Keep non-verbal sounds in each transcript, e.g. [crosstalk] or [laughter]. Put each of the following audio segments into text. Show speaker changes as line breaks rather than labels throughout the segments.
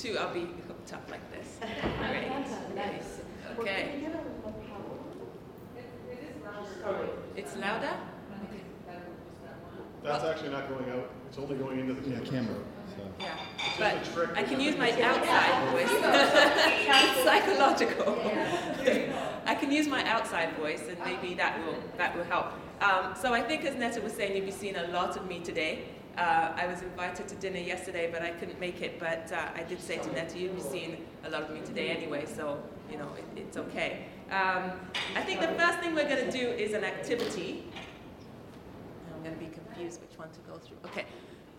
Two.
two, I'll be hooked up like this. [laughs] Great.
Nice. Well,
Okay.
can we get a little power?
It's louder?
That's actually not going out, it's only going into the camera.
camera. So.
Yeah.
It's
But
trick
I can use my outside voice. [laughs] It's psychological. [laughs] I can use my outside voice and maybe that will, that will help. Um, so I think as Netta was saying, you'll be seeing a lot of me today. Uh, I was invited to dinner yesterday, but I couldn't make it. But uh, I did say to Netta, you've seen a lot of me today anyway, so you know it, it's okay. Um, I think the first thing we're going to do is an activity. I'm going to be confused which one to go through. Okay,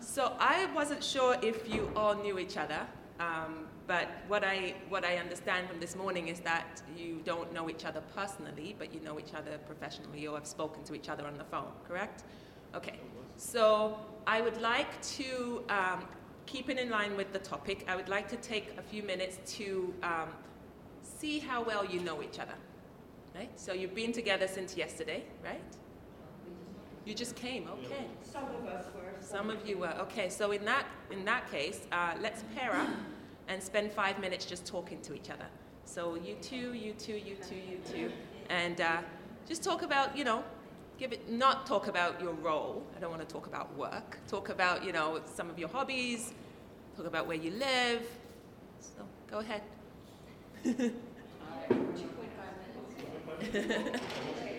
so I wasn't sure if you all knew each other, um, but what I what I understand from this morning is that you don't know each other personally, but you know each other professionally, or have spoken to each other on the phone. Correct? Okay. So I would like to um, keep it in line with the topic. I would like to take a few minutes to um, see how well you know each other. Right? So you've been together since yesterday, right? You just came, okay.
Some of us were.
Some of you were okay. So in that in that case, uh, let's pair up and spend five minutes just talking to each other. So you two, you two, you two, you two, and uh, just talk about you know, give it not talk about your role. I don't want to talk about work. Talk about you know some of your hobbies. Talk about where you live. So go ahead. [laughs] [laughs]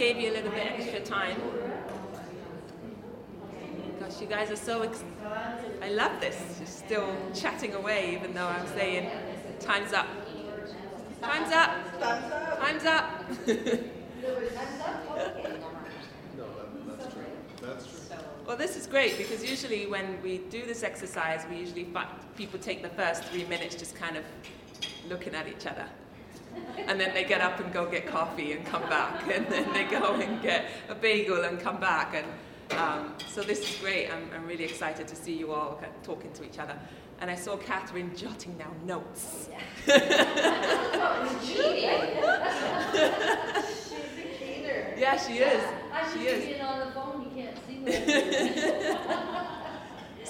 gave you a little bit extra time. Gosh, you guys are so. Ex- I love this. You're still chatting away, even though I'm saying, "Time's up." Time's up. Time's up. [laughs] Well, this is great because usually when we do this exercise, we usually people take the first three minutes just kind of looking at each other. And then they get up and go get coffee and come back. [laughs] And then they go and get a bagel and come back. And um, so this is great. I'm, I'm really excited to see you all kind of talking to each other. And I saw Catherine jotting down notes. Yeah, [laughs] She's a caterer. Yeah, she is.
I just
She is.
on the phone, you can't see what [laughs]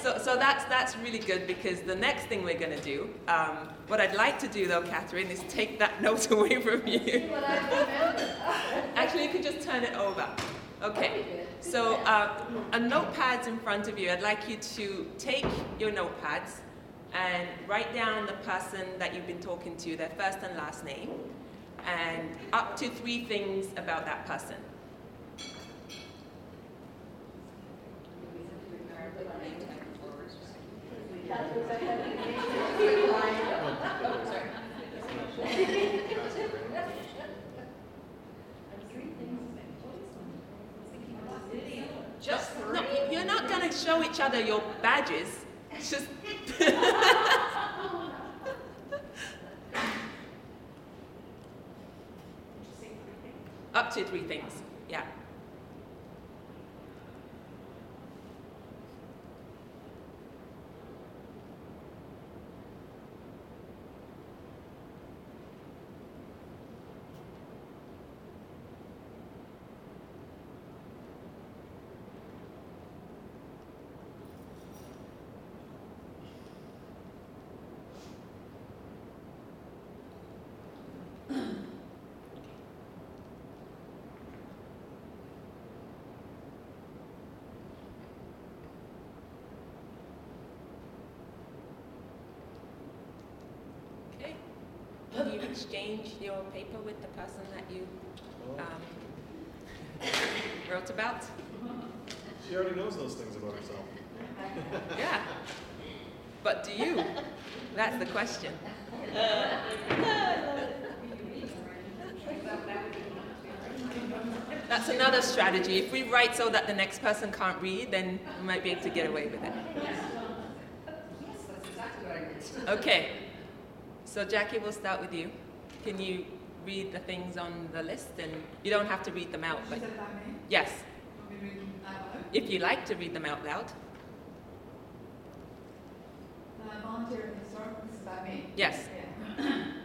So, so that's that's really good because the next thing we're going to do, um, what I'd like to do though, Catherine, is take that [laughs] note away from you.
what I remember. [laughs]
Actually, you can just turn it over. Okay. So, uh, a notepad's in front of you. I'd like you to take your notepads and write down the person that you've been talking to, their first and last name, and up to three things about that person. Just no, you're not going to show each other your badges. Just [laughs] up to three things. Yeah. Okay. Will you exchange your paper with the person that you um, wrote about?
She already knows those things about herself.
Yeah. But do you? That's the question. That's another strategy. If we write so that the next person can't read, then we might be able to get away with it. Okay. So Jackie, we'll start with you. Can you read the things on the list? And you don't have to read them out, but yes, if you like to read them out loud.
Uh, volunteer historical, this is by me.
Yes.
Yeah.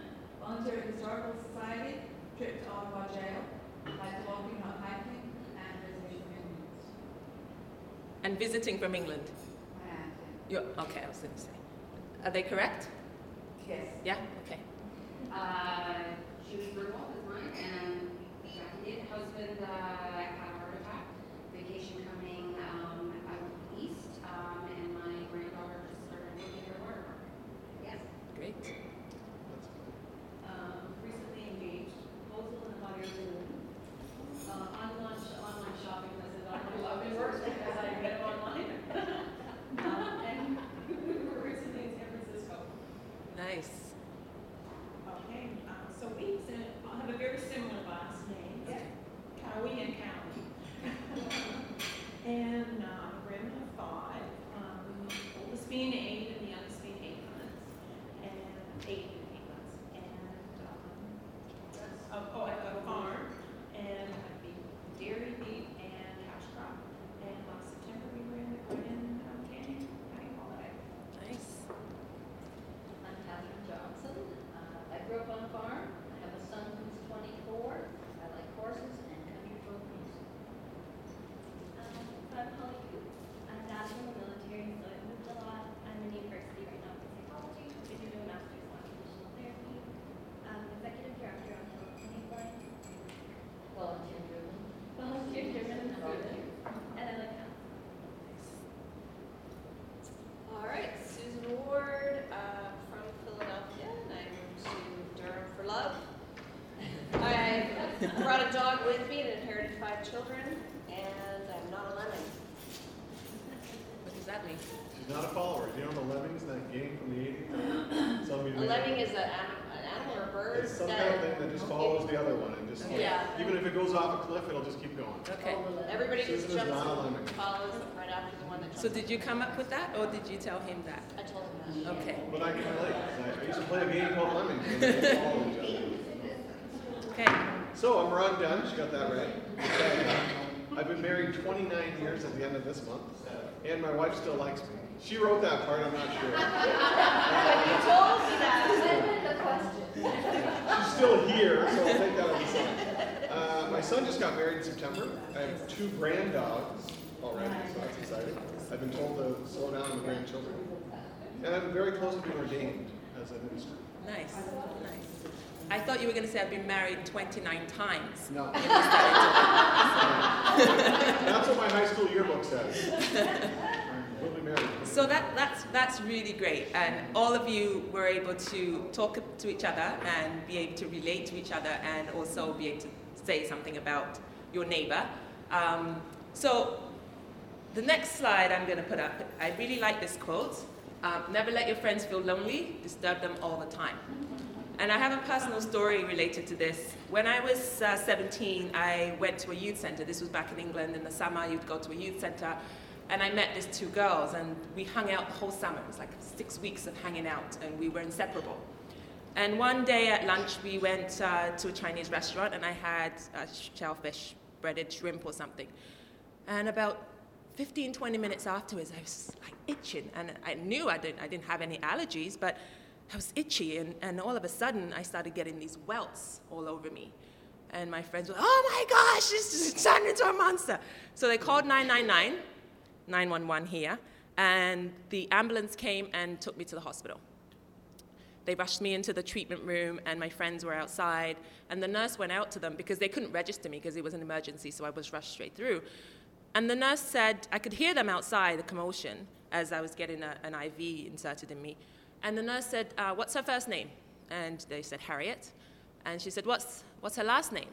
[laughs] volunteer historical society, trip to Ottawa jail, like walking, not hiking, and visiting communities.
And visiting from England.
My
You're, okay, I was going to say. Are they correct?
Yeah. yes.
Yeah? Okay.
Uh, Judy Bergwald is mine, and Jackie did. Husband uh, had a heart attack. Vacation coming um, out east, um, and my granddaughter just started working at a water park. Yes.
Great.
um, recently engaged, proposal in the hot air balloon. Uh, online, online shopping, I said, online shopping works because I read it online. Um, and we were recently in San Francisco.
Nice.
Okay, uh, so we s- have a very similar last name. Cowie and And I like that. All right, Susan Ward uh, from Philadelphia, and I moved to Durham for love. I [laughs] brought a dog with me and inherited five children, and I'm not a lemming.
What does that mean?
She's not a follower. Do you know the Lemmings, that game from the 80s? [coughs] Some of you
A
may-
lemming is a an animal or a bird
It's some kind of thing that just follows the other one and just, like,
Yeah.
even if it goes off a cliff, it'll just keep going.
Okay.
everybody just
Susan is
jumps and follows right after the one that jumps.
So did you come up with that, or did you tell him that?
I told him that.
Okay.
But I can relate, 'cause I I used to play a game called Lemmings. [laughs] and they just follow each other.
Okay.
So I'm Ron Dunn, she got that right. I've been married 29 years at the end of this month, and my wife still likes me. She wrote that part, I'm not sure.
You told me that.
She's still here, so I'll take that as a sign. Uh, my son just got married in September. I have two grand dogs already, so that's exciting. I've been told to slow down on the grandchildren. And I'm very close to being ordained as a minister.
Nice. Nice. I thought you were going to say I've been married 29 times.
No. That's what my high school yearbook says. We'll be married.
So that, that's, that's really great. And all of you were able to talk to each other and be able to relate to each other and also be able to say something about your neighbor. Um, so the next slide I'm going to put up, I really like this quote. Um, Never let your friends feel lonely, disturb them all the time. And I have a personal story related to this. When I was uh, 17, I went to a youth center. This was back in England in the summer. You'd go to a youth center. And I met these two girls, and we hung out the whole summer. It was like six weeks of hanging out, and we were inseparable. And one day at lunch, we went uh, to a Chinese restaurant, and I had a shellfish, breaded shrimp or something. And about 15, 20 minutes afterwards, I was like itching, and I knew I didn't, I didn't have any allergies, but I was itchy, and, and all of a sudden, I started getting these welts all over me. And my friends were, oh my gosh, this is [laughs] turned into a monster. So they called 999, 911 here, and the ambulance came and took me to the hospital. They rushed me into the treatment room, and my friends were outside. And the nurse went out to them because they couldn't register me because it was an emergency, so I was rushed straight through. And the nurse said, I could hear them outside, the commotion, as I was getting a, an IV inserted in me. And the nurse said, uh, What's her first name? And they said, Harriet. And she said, What's, what's her last name?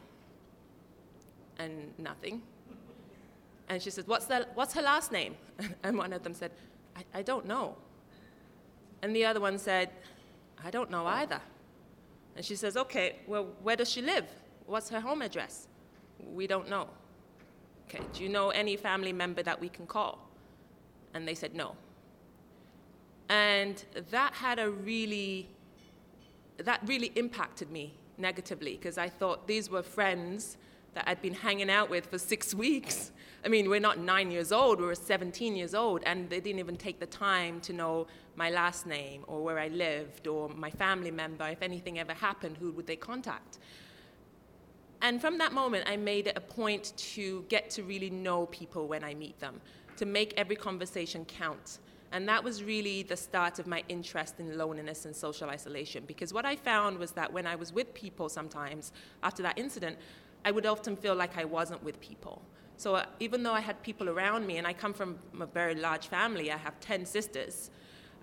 And nothing. And she said, what's, the, what's her last name? [laughs] And one of them said, I, I don't know. And the other one said, I don't know either. And she says, Okay, well, where does she live? What's her home address? We don't know. Okay, do you know any family member that we can call? And they said, No. And that had a really, that really impacted me negatively because I thought these were friends that I'd been hanging out with for six [laughs] weeks. I mean, we're not nine years old, we were 17 years old, and they didn't even take the time to know my last name or where I lived or my family member. If anything ever happened, who would they contact? And from that moment, I made it a point to get to really know people when I meet them, to make every conversation count. And that was really the start of my interest in loneliness and social isolation. Because what I found was that when I was with people sometimes after that incident, I would often feel like I wasn't with people. So uh, even though I had people around me, and I come from a very large family, I have 10 sisters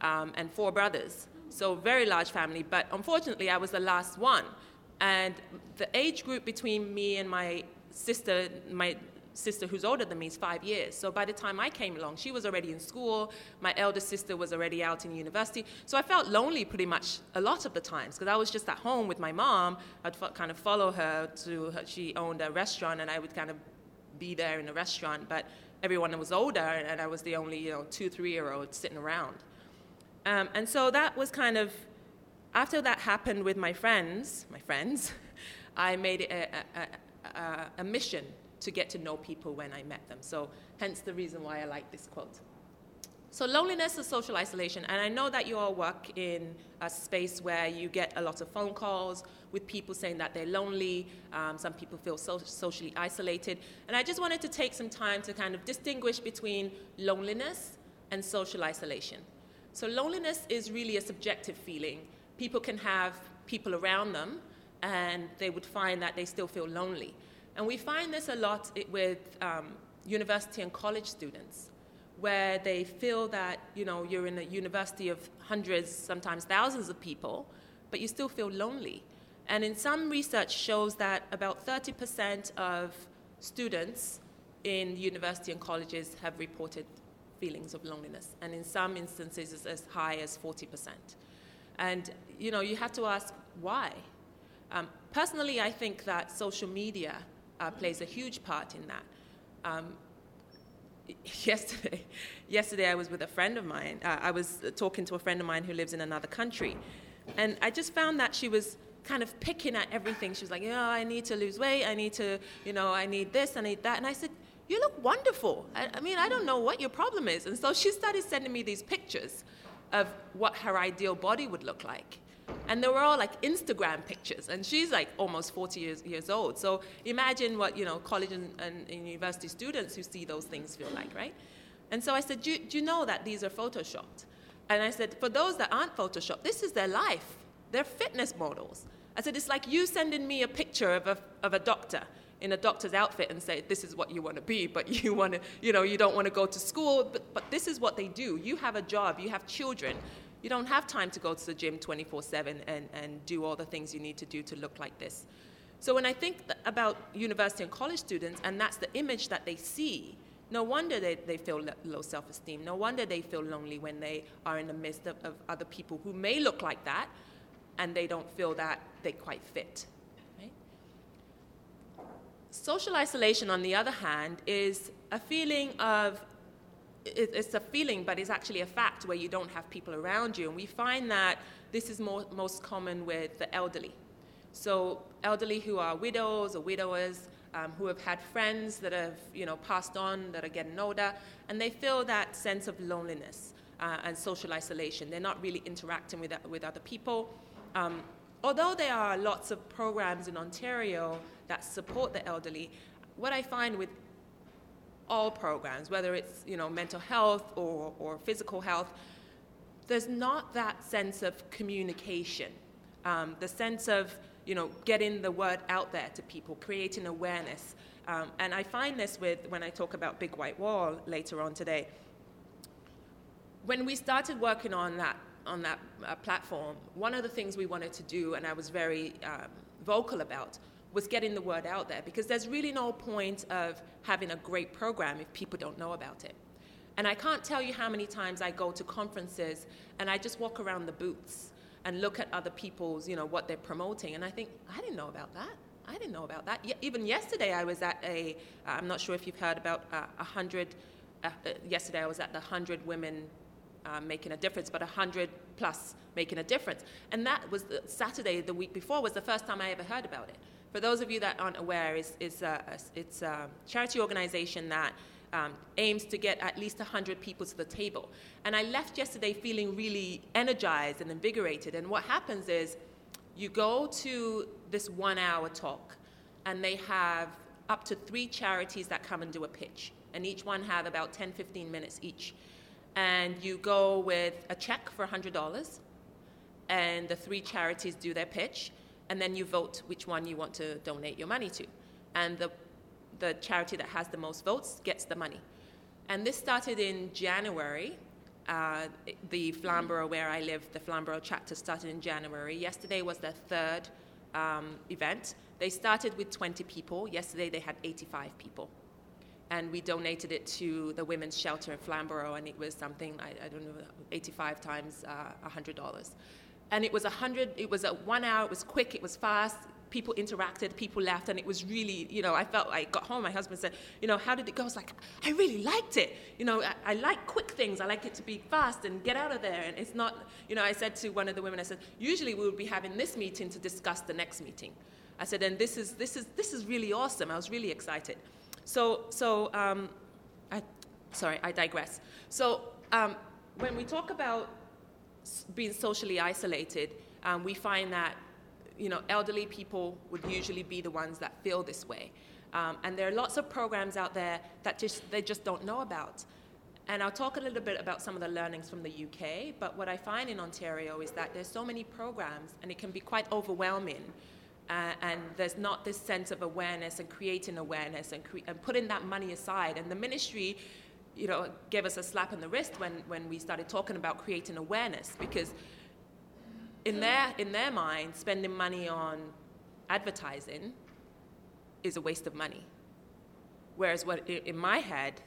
um, and four brothers. So very large family, but unfortunately I was the last one. And the age group between me and my sister, my sister who's older than me is five years. So by the time I came along, she was already in school. My elder sister was already out in university. So I felt lonely pretty much a lot of the times because I was just at home with my mom. I'd kind of follow her to her, she owned a restaurant, and I would kind of be there in the restaurant. But everyone was older, and I was the only you know two, three year old sitting around. Um, and so that was kind of after that happened with my friends, my friends, [laughs] I made it a, a, a, a mission to get to know people when I met them. So, hence the reason why I like this quote. So, loneliness is social isolation, and I know that you all work in a space where you get a lot of phone calls with people saying that they're lonely. Um, some people feel so- socially isolated. And I just wanted to take some time to kind of distinguish between loneliness and social isolation. So, loneliness is really a subjective feeling. People can have people around them, and they would find that they still feel lonely. And we find this a lot with um, university and college students, where they feel that you know you're in a university of hundreds, sometimes thousands of people, but you still feel lonely. And in some research shows that about 30% of students in university and colleges have reported feelings of loneliness, and in some instances it's as high as 40%. And you know, you have to ask why. Um, personally, I think that social media uh, plays a huge part in that. Um, [laughs] yesterday, yesterday I was with a friend of mine. Uh, I was talking to a friend of mine who lives in another country, and I just found that she was kind of picking at everything. She was like, "Yeah, I need to lose weight. I need to, you know, I need this. I need that." And I said, "You look wonderful. I, I mean, I don't know what your problem is." And so she started sending me these pictures of what her ideal body would look like. And they were all like Instagram pictures. And she's like almost 40 years, years old. So imagine what, you know, college and, and, and university students who see those things feel like, right? And so I said, do, do you know that these are photoshopped? And I said, for those that aren't photoshopped, this is their life. They're fitness models. I said, it's like you sending me a picture of a, of a doctor in a doctor's outfit and say, this is what you want to be, but [laughs] you want to, you know, you don't want to go to school, but, but this is what they do. You have a job, you have children. You don't have time to go to the gym 24 7 and, and do all the things you need to do to look like this. So when I think about university and college students, and that's the image that they see, no wonder they, they feel low self esteem. No wonder they feel lonely when they are in the midst of, of other people who may look like that and they don't feel that they quite fit. Right? Social isolation, on the other hand, is a feeling of it's a feeling, but it's actually a fact where you don't have people around you. And we find that this is more, most common with the elderly. So, elderly who are widows or widowers, um, who have had friends that have you know, passed on, that are getting older, and they feel that sense of loneliness uh, and social isolation. They're not really interacting with, with other people. Um, although there are lots of programs in Ontario that support the elderly, what I find with all programs, whether it's you know mental health or, or physical health, there's not that sense of communication, um, the sense of you know getting the word out there to people, creating awareness. Um, and I find this with when I talk about Big White Wall later on today. When we started working on that on that uh, platform, one of the things we wanted to do, and I was very um, vocal about, was getting the word out there because there's really no point of having a great program if people don't know about it. And I can't tell you how many times I go to conferences and I just walk around the booths and look at other people's, you know, what they're promoting, and I think, I didn't know about that. I didn't know about that. even yesterday, I was at a, I'm not sure if you've heard about uh, a uh, hundred, uh, yesterday I was at the 100 Women uh, Making a Difference, but a 100 plus Making a Difference. And that was the, Saturday, the week before, was the first time I ever heard about it. For those of you that aren't aware, it's, it's, a, it's a charity organization that um, aims to get at least 100 people to the table. And I left yesterday feeling really energized and invigorated. And what happens is you go to this one hour talk, and they have up to three charities that come and do a pitch. And each one have about 10, 15 minutes each. And you go with a check for $100, and the three charities do their pitch and then you vote which one you want to donate your money to. And the, the charity that has the most votes gets the money. And this started in January. Uh, the Flamborough, where I live, the Flamborough chapter started in January. Yesterday was their third um, event. They started with 20 people. Yesterday they had 85 people. And we donated it to the women's shelter in Flamborough, and it was something, I, I don't know, 85 times uh, $100 and it was a hundred it was a one hour it was quick it was fast. People interacted people left, and it was really you know i felt i got home my husband said you know how did it go? I was like i really liked it. You know I, I, like quick things i like it to be fast and get out of there. And it's not you know i said to one of the women i said usually we would be having this meeting to discuss the next meeting. I said and this is this is this is really awesome. I was really excited. So so um, i sorry i digress. So um, when we talk about being socially isolated, um, we find that you know elderly people would usually be the ones that feel this way, um, and there are lots of programs out there that just they just don't know about. And I'll talk a little bit about some of the learnings from the UK. But what I find in Ontario is that there's so many programs, and it can be quite overwhelming. uh, and there's not this sense of awareness and creating awareness and, cre- and putting that money aside. And the ministry, you know, gave us a slap in the wrist when, when we started talking about creating awareness because in their, in their mind, spending money on advertising is a waste of money. Whereas what, in my head,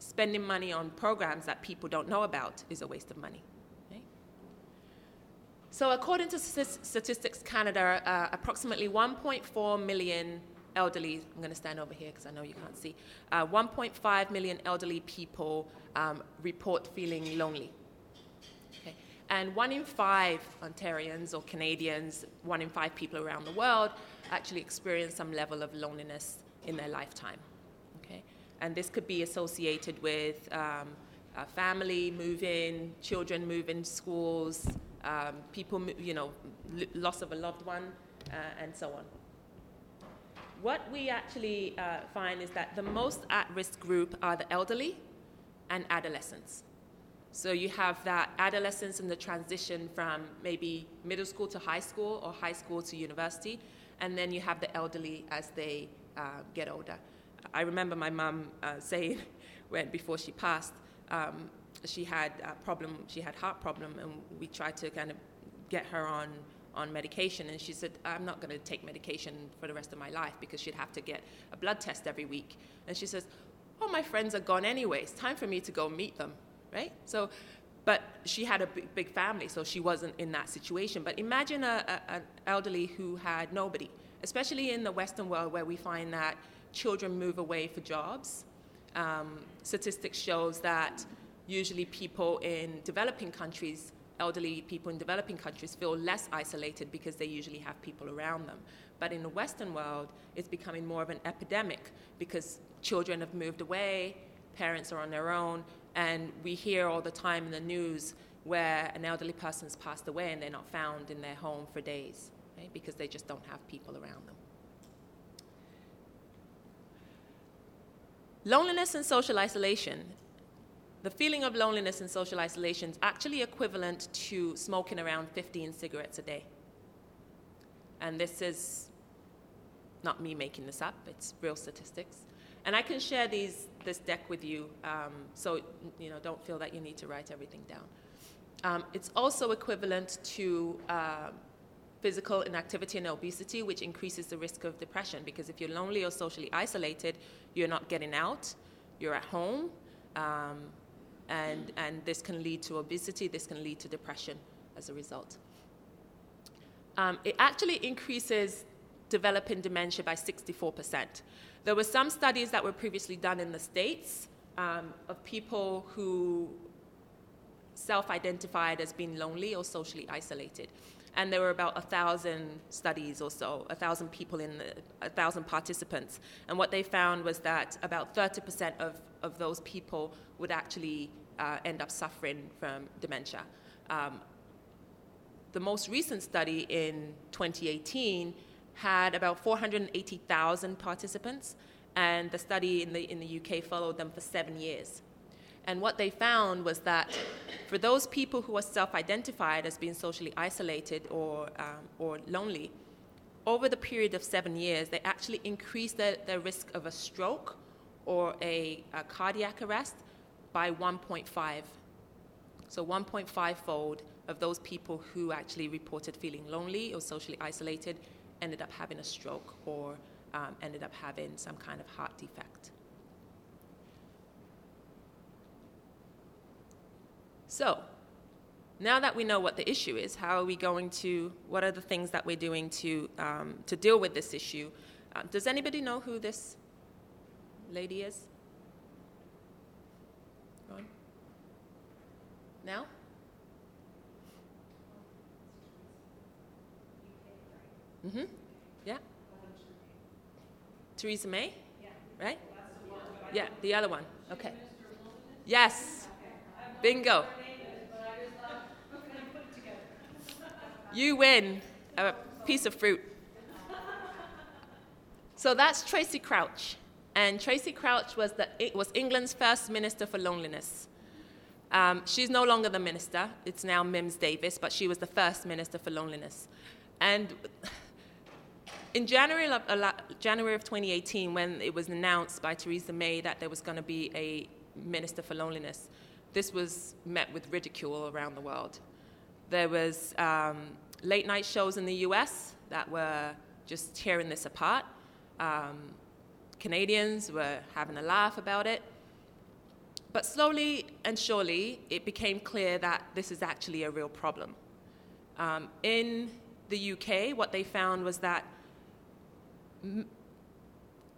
spending money on programs that people don't know about is a waste of money. So, according to Statistics Canada, uh, approximately 1.4 million elderly, I'm going to stand over here because I know you can't see, uh, 1.5 million elderly people um, report feeling lonely. Okay. And one in five Ontarians or Canadians, one in five people around the world, actually experience some level of loneliness in their lifetime. Okay. And this could be associated with um, family moving, children moving schools, um, people, you know, loss of a loved one, uh, and so on. What we actually uh, find is that the most at risk group are the elderly and adolescents. So you have that adolescence in the transition from maybe middle school to high school or high school to university, and then you have the elderly as they uh, get older. I remember my mum uh, saying, [laughs] when before she passed, um, she had a problem, she had heart problem, and we tried to kind of get her on on medication and she said i'm not going to take medication for the rest of my life because she'd have to get a blood test every week. And she says oh my friends are gone anyway. It's time for me to go meet them right? So but she had a big, big family so she wasn't in that situation. But imagine a, a, an elderly who had nobody especially in the western world where we find that children move away for jobs. Um, statistics shows that usually people in developing countries, elderly people in developing countries, feel less isolated because they usually have people around them. But in the Western world, it's becoming more of an epidemic because children have moved away, parents are on their own, and we hear all the time in the news where an elderly person's passed away and they're not found in their home for days right? because they just don't have people around them. Loneliness and social isolation the feeling of loneliness and social isolation is actually equivalent to smoking around 15 cigarettes a day. And this is not me making this up, it's real statistics. And I can share these, this deck with you, um, so you know, don't feel that you need to write everything down. Um, it's also equivalent to uh, physical inactivity and obesity, which increases the risk of depression because if you're lonely or socially isolated, you're not getting out, you're at home, um, and, and this can lead to obesity, this can lead to depression as a result. Um, it actually increases developing dementia by 64%. There were some studies that were previously done in the States um, of people who self identified as being lonely or socially isolated. And there were about a thousand studies or so, a thousand people in the, a thousand participants. And what they found was that about 30% of, of those people would actually uh, end up suffering from dementia. Um, the most recent study in 2018 had about 480,000 participants, and the study in the, in the UK followed them for seven years. And what they found was that for those people who are self identified as being socially isolated or, um, or lonely, over the period of seven years, they actually increased their, their risk of a stroke or a, a cardiac arrest by 1.5. So 1.5 fold of those people who actually reported feeling lonely or socially isolated ended up having a stroke or um, ended up having some kind of heart defect. So, now that we know what the issue is, how are we going to, what are the things that we're doing to, um, to deal with this issue? Uh, does anybody know who this lady is? Now? Mm-hmm. Yeah. Theresa May? Yeah. Right? Yeah, the other one. Okay. Yes. Bingo. You win a piece of fruit. So that's Tracey Crouch. And Tracey Crouch was, the, was England's first minister for loneliness. Um, she's no longer the minister, it's now Mims Davies, but she was the first minister for loneliness. And in January of, uh, January of 2018, when it was announced by Theresa May that there was going to be a minister for loneliness, this was met with ridicule around the world. There was um, late night shows in the U.S. that were just tearing this apart. Um, Canadians were having a laugh about it. But slowly and surely, it became clear that this is actually a real problem. Um, in the UK, what they found was that m-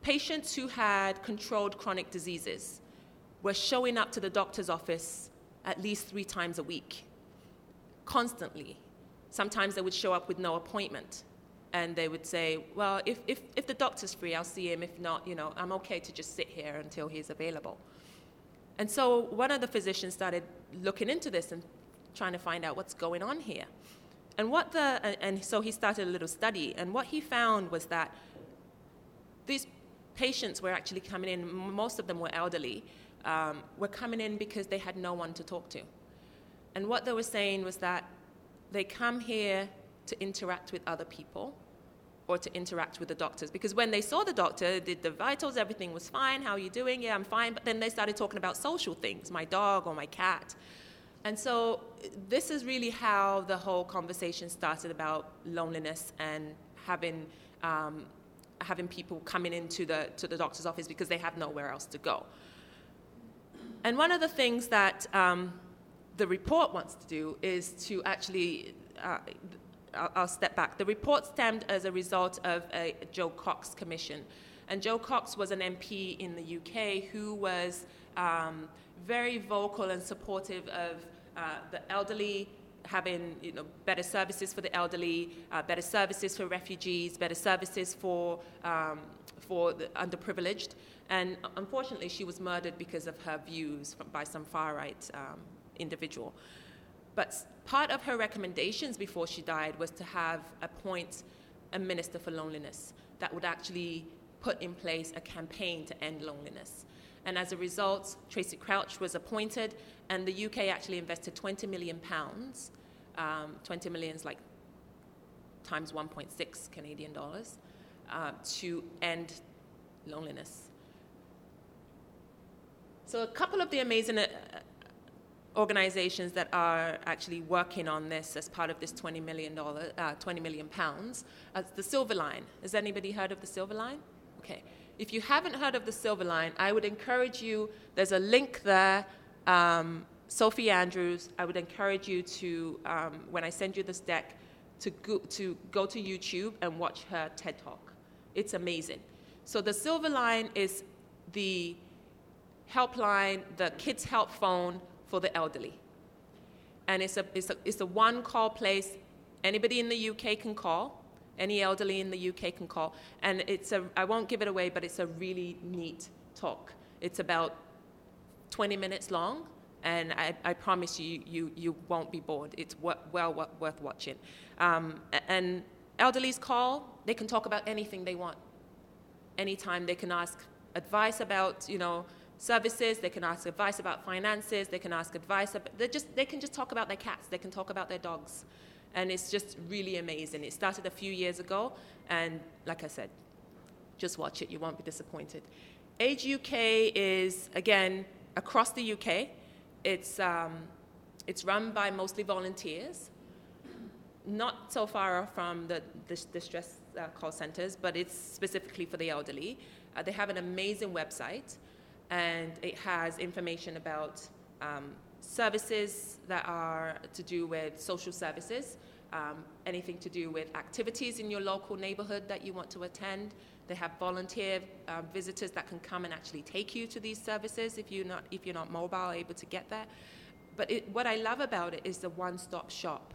patients who had controlled chronic diseases were showing up to the doctor's office at least three times a week, constantly. Sometimes they would show up with no appointment. And they would say, Well, if, if, if the doctor's free, I'll see him. If not, you know, I'm okay to just sit here until he's available. And so one of the physicians started looking into this and trying to find out what's going on here. And what the and so he started a little study, and what he found was that these patients were actually coming in. Most of them were elderly, um, were coming in because they had no one to talk to. And what they were saying was that they come here to interact with other people, or to interact with the doctors. Because when they saw the doctor, did the vitals, everything was fine. How are you doing? Yeah, I'm fine. But then they started talking about social things, my dog or my cat. And so this is really how the whole conversation started about loneliness and having um, having people coming into the to the doctor's office because they have nowhere else to go. And one of the things that um, the report wants to do is to actually uh, I'll, I'll step back. The report stemmed as a result of a Jo Cox commission. And Jo Cox was an MP in the UK who was um, very vocal and supportive of uh, the elderly having you know, better services for the elderly, uh, better services for refugees, better services for, um, for the underprivileged. And unfortunately, she was murdered because of her views by some far right um, individual. But part of her recommendations before she died was to have appoint a minister for loneliness that would actually put in place a campaign to end loneliness. And as a result, Tracey Crouch was appointed, and the UK actually invested 20 million pounds. Um, 20 million is like times 1.6 Canadian dollars uh, to end loneliness. So, a couple of the amazing uh, organizations that are actually working on this as part of this 20 million dollar, uh, 20 million pounds. Uh, the Silver Line. Has anybody heard of the Silver Line? Okay. If you haven't heard of the Silver Line, I would encourage you. There's a link there. Um, Sophie Andrews. I would encourage you to, um, when I send you this deck, to go, to go to YouTube and watch her TED Talk. It's amazing. So the Silver Line is the helpline, the kids' help phone for the elderly. And it's a, it's a, it's a one call place. Anybody in the UK can call. Any elderly in the UK can call. And it's a, I won't give it away, but it's a really neat talk. It's about 20 minutes long, and I, I promise you, you, you won't be bored. It's well worth watching. Um, and elderly's call, they can talk about anything they want. Anytime they can ask advice about, you know, services, they can ask advice about finances, they can ask advice, about, they just, they can just talk about their cats, they can talk about their dogs. And it's just really amazing. It started a few years ago, and like I said, just watch it, you won't be disappointed. Age UK is, again, across the UK. It's, um, it's run by mostly volunteers, not so far from the, the distress uh, call centers, but it's specifically for the elderly. Uh, they have an amazing website and it has information about um, services that are to do with social services, um, anything to do with activities in your local neighborhood that you want to attend. They have volunteer uh, visitors that can come and actually take you to these services if you're not, if you're not mobile, able to get there. But it, what I love about it is the one stop shop.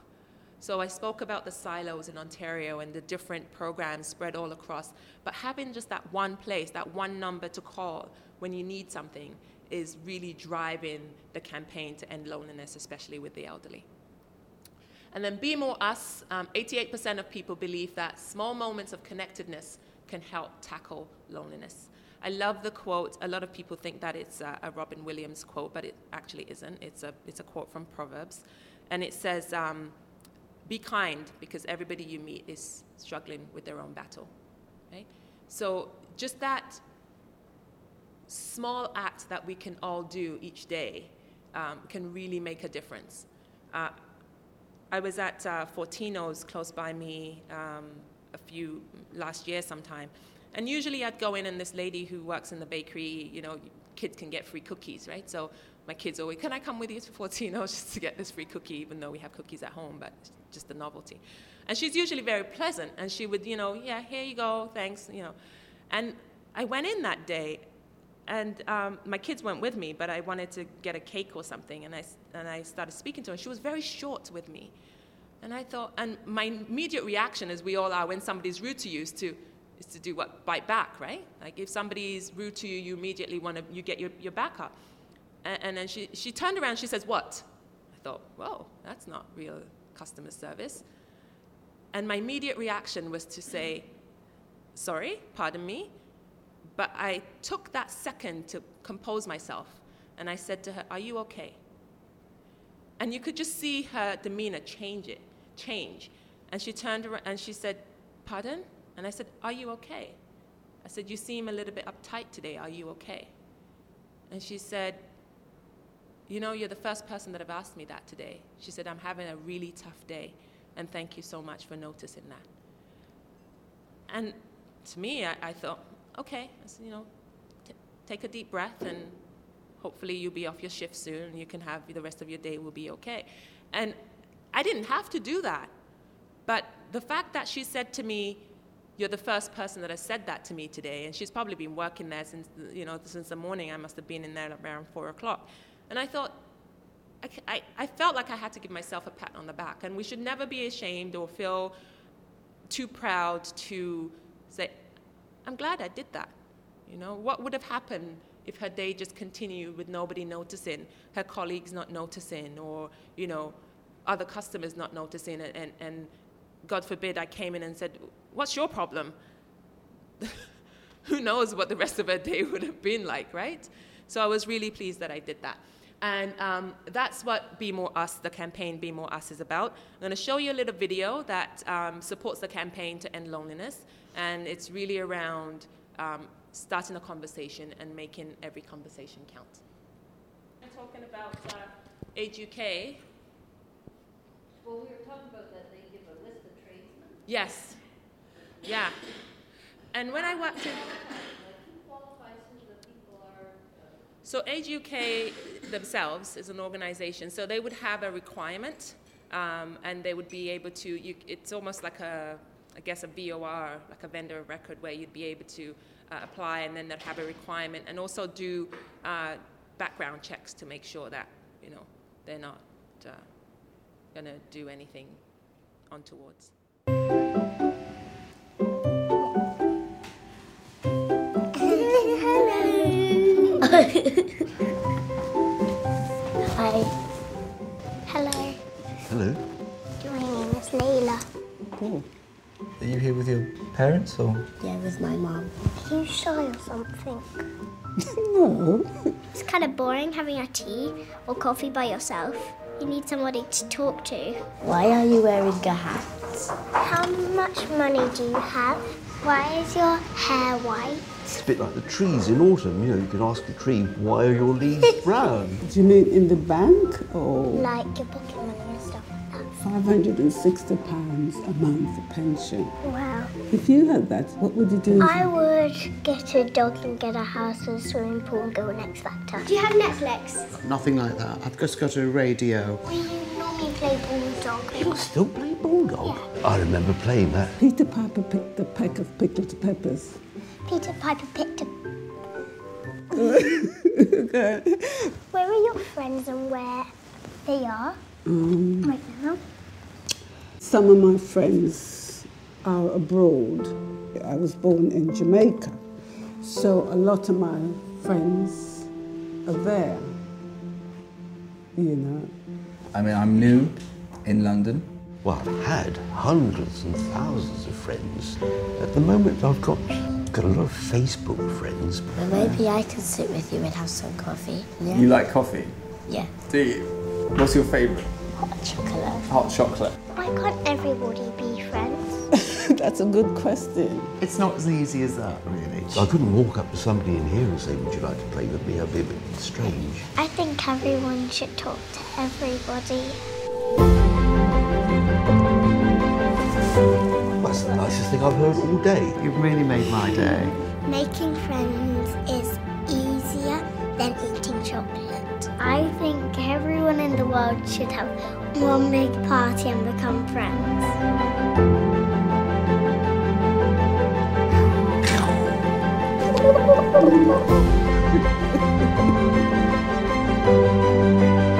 So I spoke about the silos in Ontario and the different programs spread all across, but having just that one place, that one number to call when you need something is really driving the campaign to end loneliness, especially with the elderly. And then Be More Us, um, 88% of people believe that small moments of connectedness can help tackle loneliness. I love the quote. A lot of people think that it's a, a Robin Williams quote, but it actually isn't. It's a, it's a quote from Proverbs. And it says, um, Be kind because everybody you meet is struggling with their own battle. right? So just that small act that we can all do each day um, can really make a difference. Uh, I was at uh, Fortino's close by me um, a few last year sometime, and usually I'd go in and this lady who works in the bakery, you know, kids can get free cookies, right? So my kids always, can I come with you to Fortino's [laughs] just to get this free cookie, even though we have cookies at home, but just a novelty. And she's usually very pleasant, and she would, you know, yeah, here you go, thanks, you know. And I went in that day, and um, my kids went with me, but I wanted to get a cake or something, and I, and I started speaking to her. She was very short with me. And I thought, and my immediate reaction, as we all are when somebody's rude to you, is to, is to do what? Bite back, right? Like if somebody's rude to you, you immediately want to, you get your, your back up. And, and then she, she turned around, she says, What? I thought, Whoa, that's not real customer service. And my immediate reaction was to say, Sorry, pardon me. But I took that second to compose myself. And I said to her, Are you okay? And you could just see her demeanor change it, change. And she turned around and she said, Pardon? And I said, Are you okay? I said, You seem a little bit uptight today. Are you okay? And she said, You know, you're the first person that have asked me that today. She said, I'm having a really tough day. And thank you so much for noticing that. And to me, I, I thought, okay, you know, t- take a deep breath and hopefully you'll be off your shift soon and you can have the rest of your day will be okay. And I didn't have to do that. But the fact that she said to me, you're the first person that has said that to me today, and she's probably been working there since, you know, since the morning. I must have been in there around four o'clock. And I thought, I, I, I felt like I had to give myself a pat on the back. And we should never be ashamed or feel too proud to say, I'm glad I did that. You know, what would have happened if her day just continued with nobody noticing, her colleagues not noticing, or, you know, other customers not noticing, and, and, and God forbid I came in and said, What's your problem? [laughs] Who knows what the rest of her day would have been like, right? So I was really pleased that I did that. And um, that's what Be More Us, the campaign Be More Us, is about. I'm going to show you a little video that um, supports the campaign to end loneliness. And it's really around um, starting a conversation and making every conversation count. I'm talking about uh, Age UK.
Well, we were talking about that they give a list of tradesmen.
Yes. Yeah. And when I worked in. [laughs]
Like, who qualifies who the people are?
So Age UK themselves is an organization, so they would have a requirement, um, and they would be able to. You, it's almost like a, I guess, a VOR, like a vendor record, where you'd be able to uh, apply, and then they'd have a requirement, and also do uh, background checks to make sure that you know they're not uh, going to do anything untowards. [laughs]
Hi. Hello.
Hello.
My name is Layla.
Cool. Oh. Are you here with your parents or?
Yeah, with my mom. Are you shy or something? [laughs]
No.
It's kind of boring having a tea or coffee by yourself. You need somebody to talk to.
Why are you wearing a hat?
How much money do you have? Why is your hair white?
It's a bit like the trees in autumn. You know, you can ask a tree, why are your leaves [laughs] brown?
Do you mean in the bank or
Like your pocket money and stuff like that.
£560 a month pension?
Wow.
If you had that, what would you do?
I would get a dog and get a house with a swimming pool and go on X Factor. Do you have Netflix?
Nothing like that. I've just got a radio.
We normally play Bulldog.
You still play Bulldog? I remember playing that.
Peter Piper picked a peck of pickled peppers.
Peter Piper picked a. [laughs]
okay.
Where are your friends and where they are
Um,
right now?
some of my friends are abroad. I was born in Jamaica, so a lot of my friends are there. You know.
I mean, I'm new in London.
Well, I've had hundreds and thousands of friends. At the moment, I've got got a lot of Facebook friends.
Well, maybe I can sit with you and have some coffee. Yeah.
You like coffee?
Yeah.
Do you? What's your favourite?
Hot chocolate.
Hot chocolate.
Why can't everybody be friends? [laughs]
That's a good question.
It's not as easy as that, really.
I couldn't walk up to somebody in here and say, Would you like to play with me? That'd be a bit strange.
I think everyone should talk to everybody.
That's the nicest thing I've heard all day.
You've really made my day.
Making friends is easier than eating chocolate. I think everyone in the world should have one big party and become friends.
Yes, [laughs]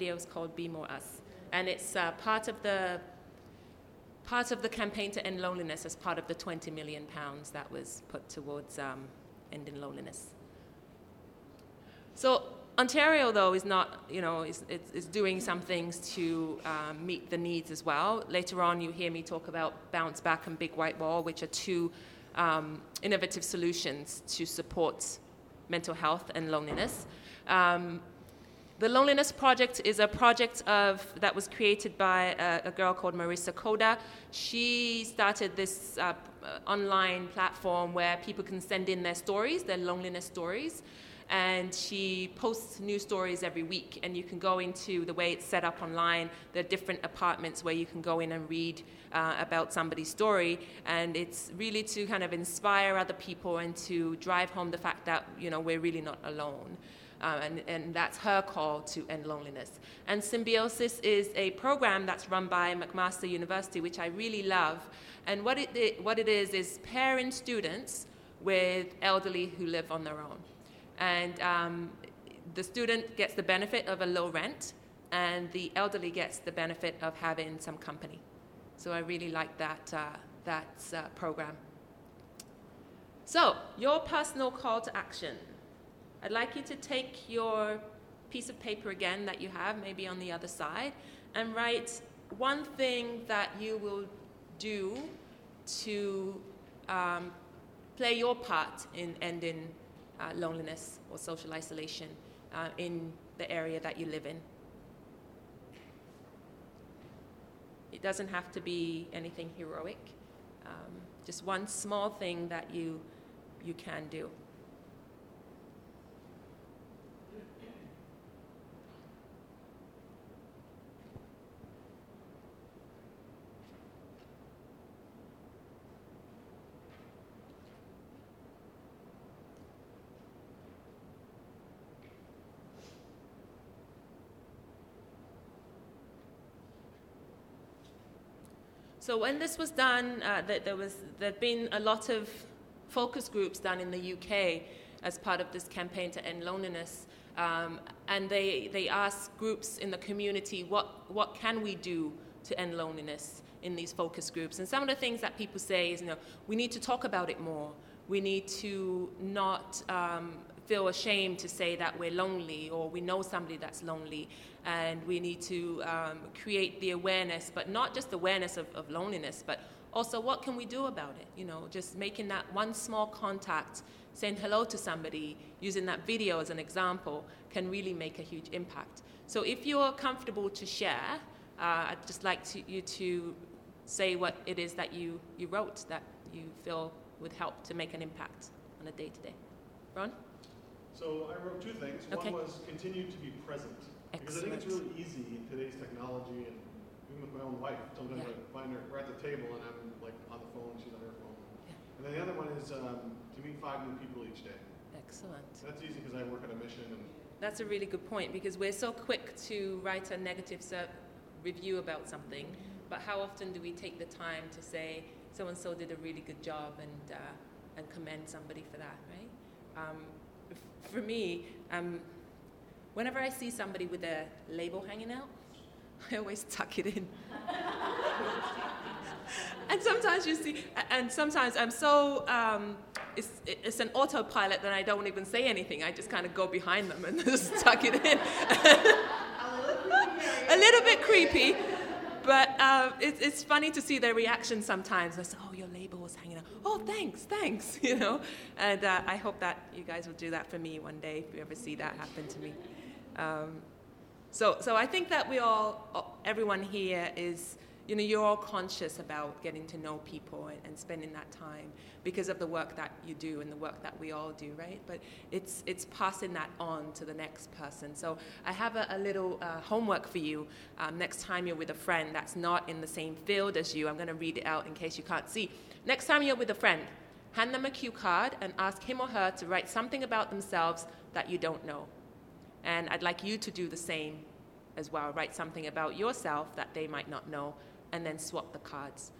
video is called Be More Us, and it's uh, part of the part of the campaign to end loneliness as part of the 20 million pounds that was put towards um, ending loneliness. So Ontario, though, is not, you know, is, is, doing some things to um, meet the needs as well. Later on, you hear me talk about Bounce Back and Big White Wall, which are two um, innovative solutions to support mental health and loneliness. Um, the Loneliness Project is a project of, that was created by a, a girl called Marissa Korda. She started this uh, online platform where people can send in their stories, their loneliness stories, and she posts new stories every week. And you can go into the way it's set up online. There are different apartments where you can go in and read uh, about somebody's story, and it's really to kind of inspire other people and to drive home the fact that you know we're really not alone. Uh, and, and, that's her call to end loneliness. And Symbiosis is a program that's run by McMaster University, which I really love. And what it, it, what it is, is pairing students with elderly who live on their own. And um, the student gets the benefit of a low rent, and the elderly gets the benefit of having some company. So I really like that, uh, that uh, program. So, your personal call to action. I'd like you to take your piece of paper again that you have, maybe on the other side, and write one thing that you will do to um, play your part in ending uh, loneliness or social isolation uh, in the area that you live in. It doesn't have to be anything heroic, um, just one small thing that you, you can do. So when this was done, uh, there was there'd been a lot of focus groups done in the UK as part of this campaign to end loneliness, um, and they they asked groups in the community what what can we do to end loneliness in these focus groups. And some of the things that people say is, you know, we need to talk about it more. We need to not um, feel ashamed to say that we're lonely or we know somebody that's lonely. And we need to um, create the awareness but not just awareness of, of, loneliness but also what can we do about it? You know just making that one small contact saying hello to somebody using that video as an example can really make a huge impact. So if you're comfortable to share uh, i'd just like to, you to say what it is that you, you wrote that you feel would help to make an impact on a day-to-day. Ron
so I wrote two things.
Okay.
One was continue to be present. Because I think it's really easy in today's technology and even with my own wife. Sometimes
Yeah.
I find her, we're at the table and I'm like on the phone, she's on her phone.
Yeah.
And then the other one is um, to meet five new people each day.
excellent
That's easy because I work on a mission and
That's a really good point because we're so quick to write a negative review about something, but how often do we take the time to say so and so did a really good job and uh, and commend somebody for that, right? Um, for me, um, whenever I see somebody with a label hanging out, I always tuck it in. [laughs] and sometimes you see, and sometimes I'm so, um, it's, it's an autopilot that I don't even say anything. I just kind of go behind them and [laughs] just tuck it in. [laughs] a little bit creepy, but it, it's funny to see their reaction sometimes. They say, "Oh, your label was hanging out." Oh, thanks, thanks. [laughs] You know, and uh, I hope that you guys will do that for me one day if you ever see that happen to me. Um, so, so I think that we all, everyone here is you know, you're all conscious about getting to know people and, and, spending that time because of the work that you do and the work that we all do, right? But it's, it's passing that on to the next person. So I have a, a little uh, homework for you. Um, next time you're with a friend that's not in the same field as you, I'm going to read it out in case you can't see. Next time you're with a friend, hand them a cue card and ask him or her to write something about themselves that you don't know. And I'd like you to do the same as well. Write something about yourself that they might not know and then swap the cards.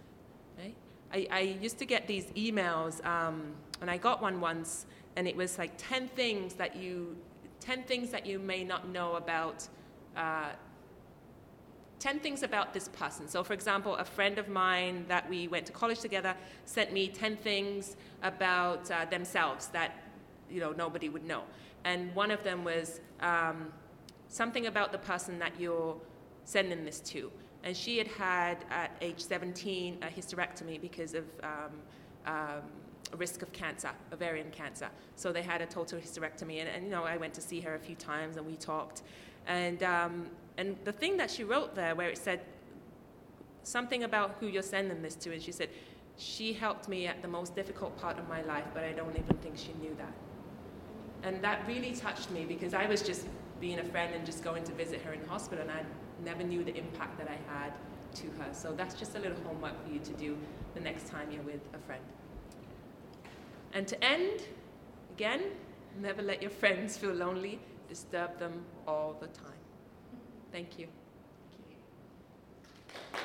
Right? I, I used to get these emails, um, and I got one once, and it was like 10 things that you, 10 things that you may not know about, uh, 10 things about this person. So, for example, a friend of mine that we went to college together sent me 10 things about uh, themselves that, you know, nobody would know. And one of them was um, something about the person that you're sending this to and she had had at age 17 a hysterectomy because of um, um, a risk of cancer, ovarian cancer. So they had a total hysterectomy, and, and you know I went to see her a few times and we talked, and um, and the thing that she wrote there where it said something about who you're sending this to, and she said she helped me at the most difficult part of my life, but I don't even think she knew that. And that really touched me because I was just being a friend and just going to visit her in hospital, and I never knew the impact that I had to her. So that's just a little homework for you to do the next time you're with a friend. And to end, again, never let your friends feel lonely. Disturb them all the time. Thank you. Thank you.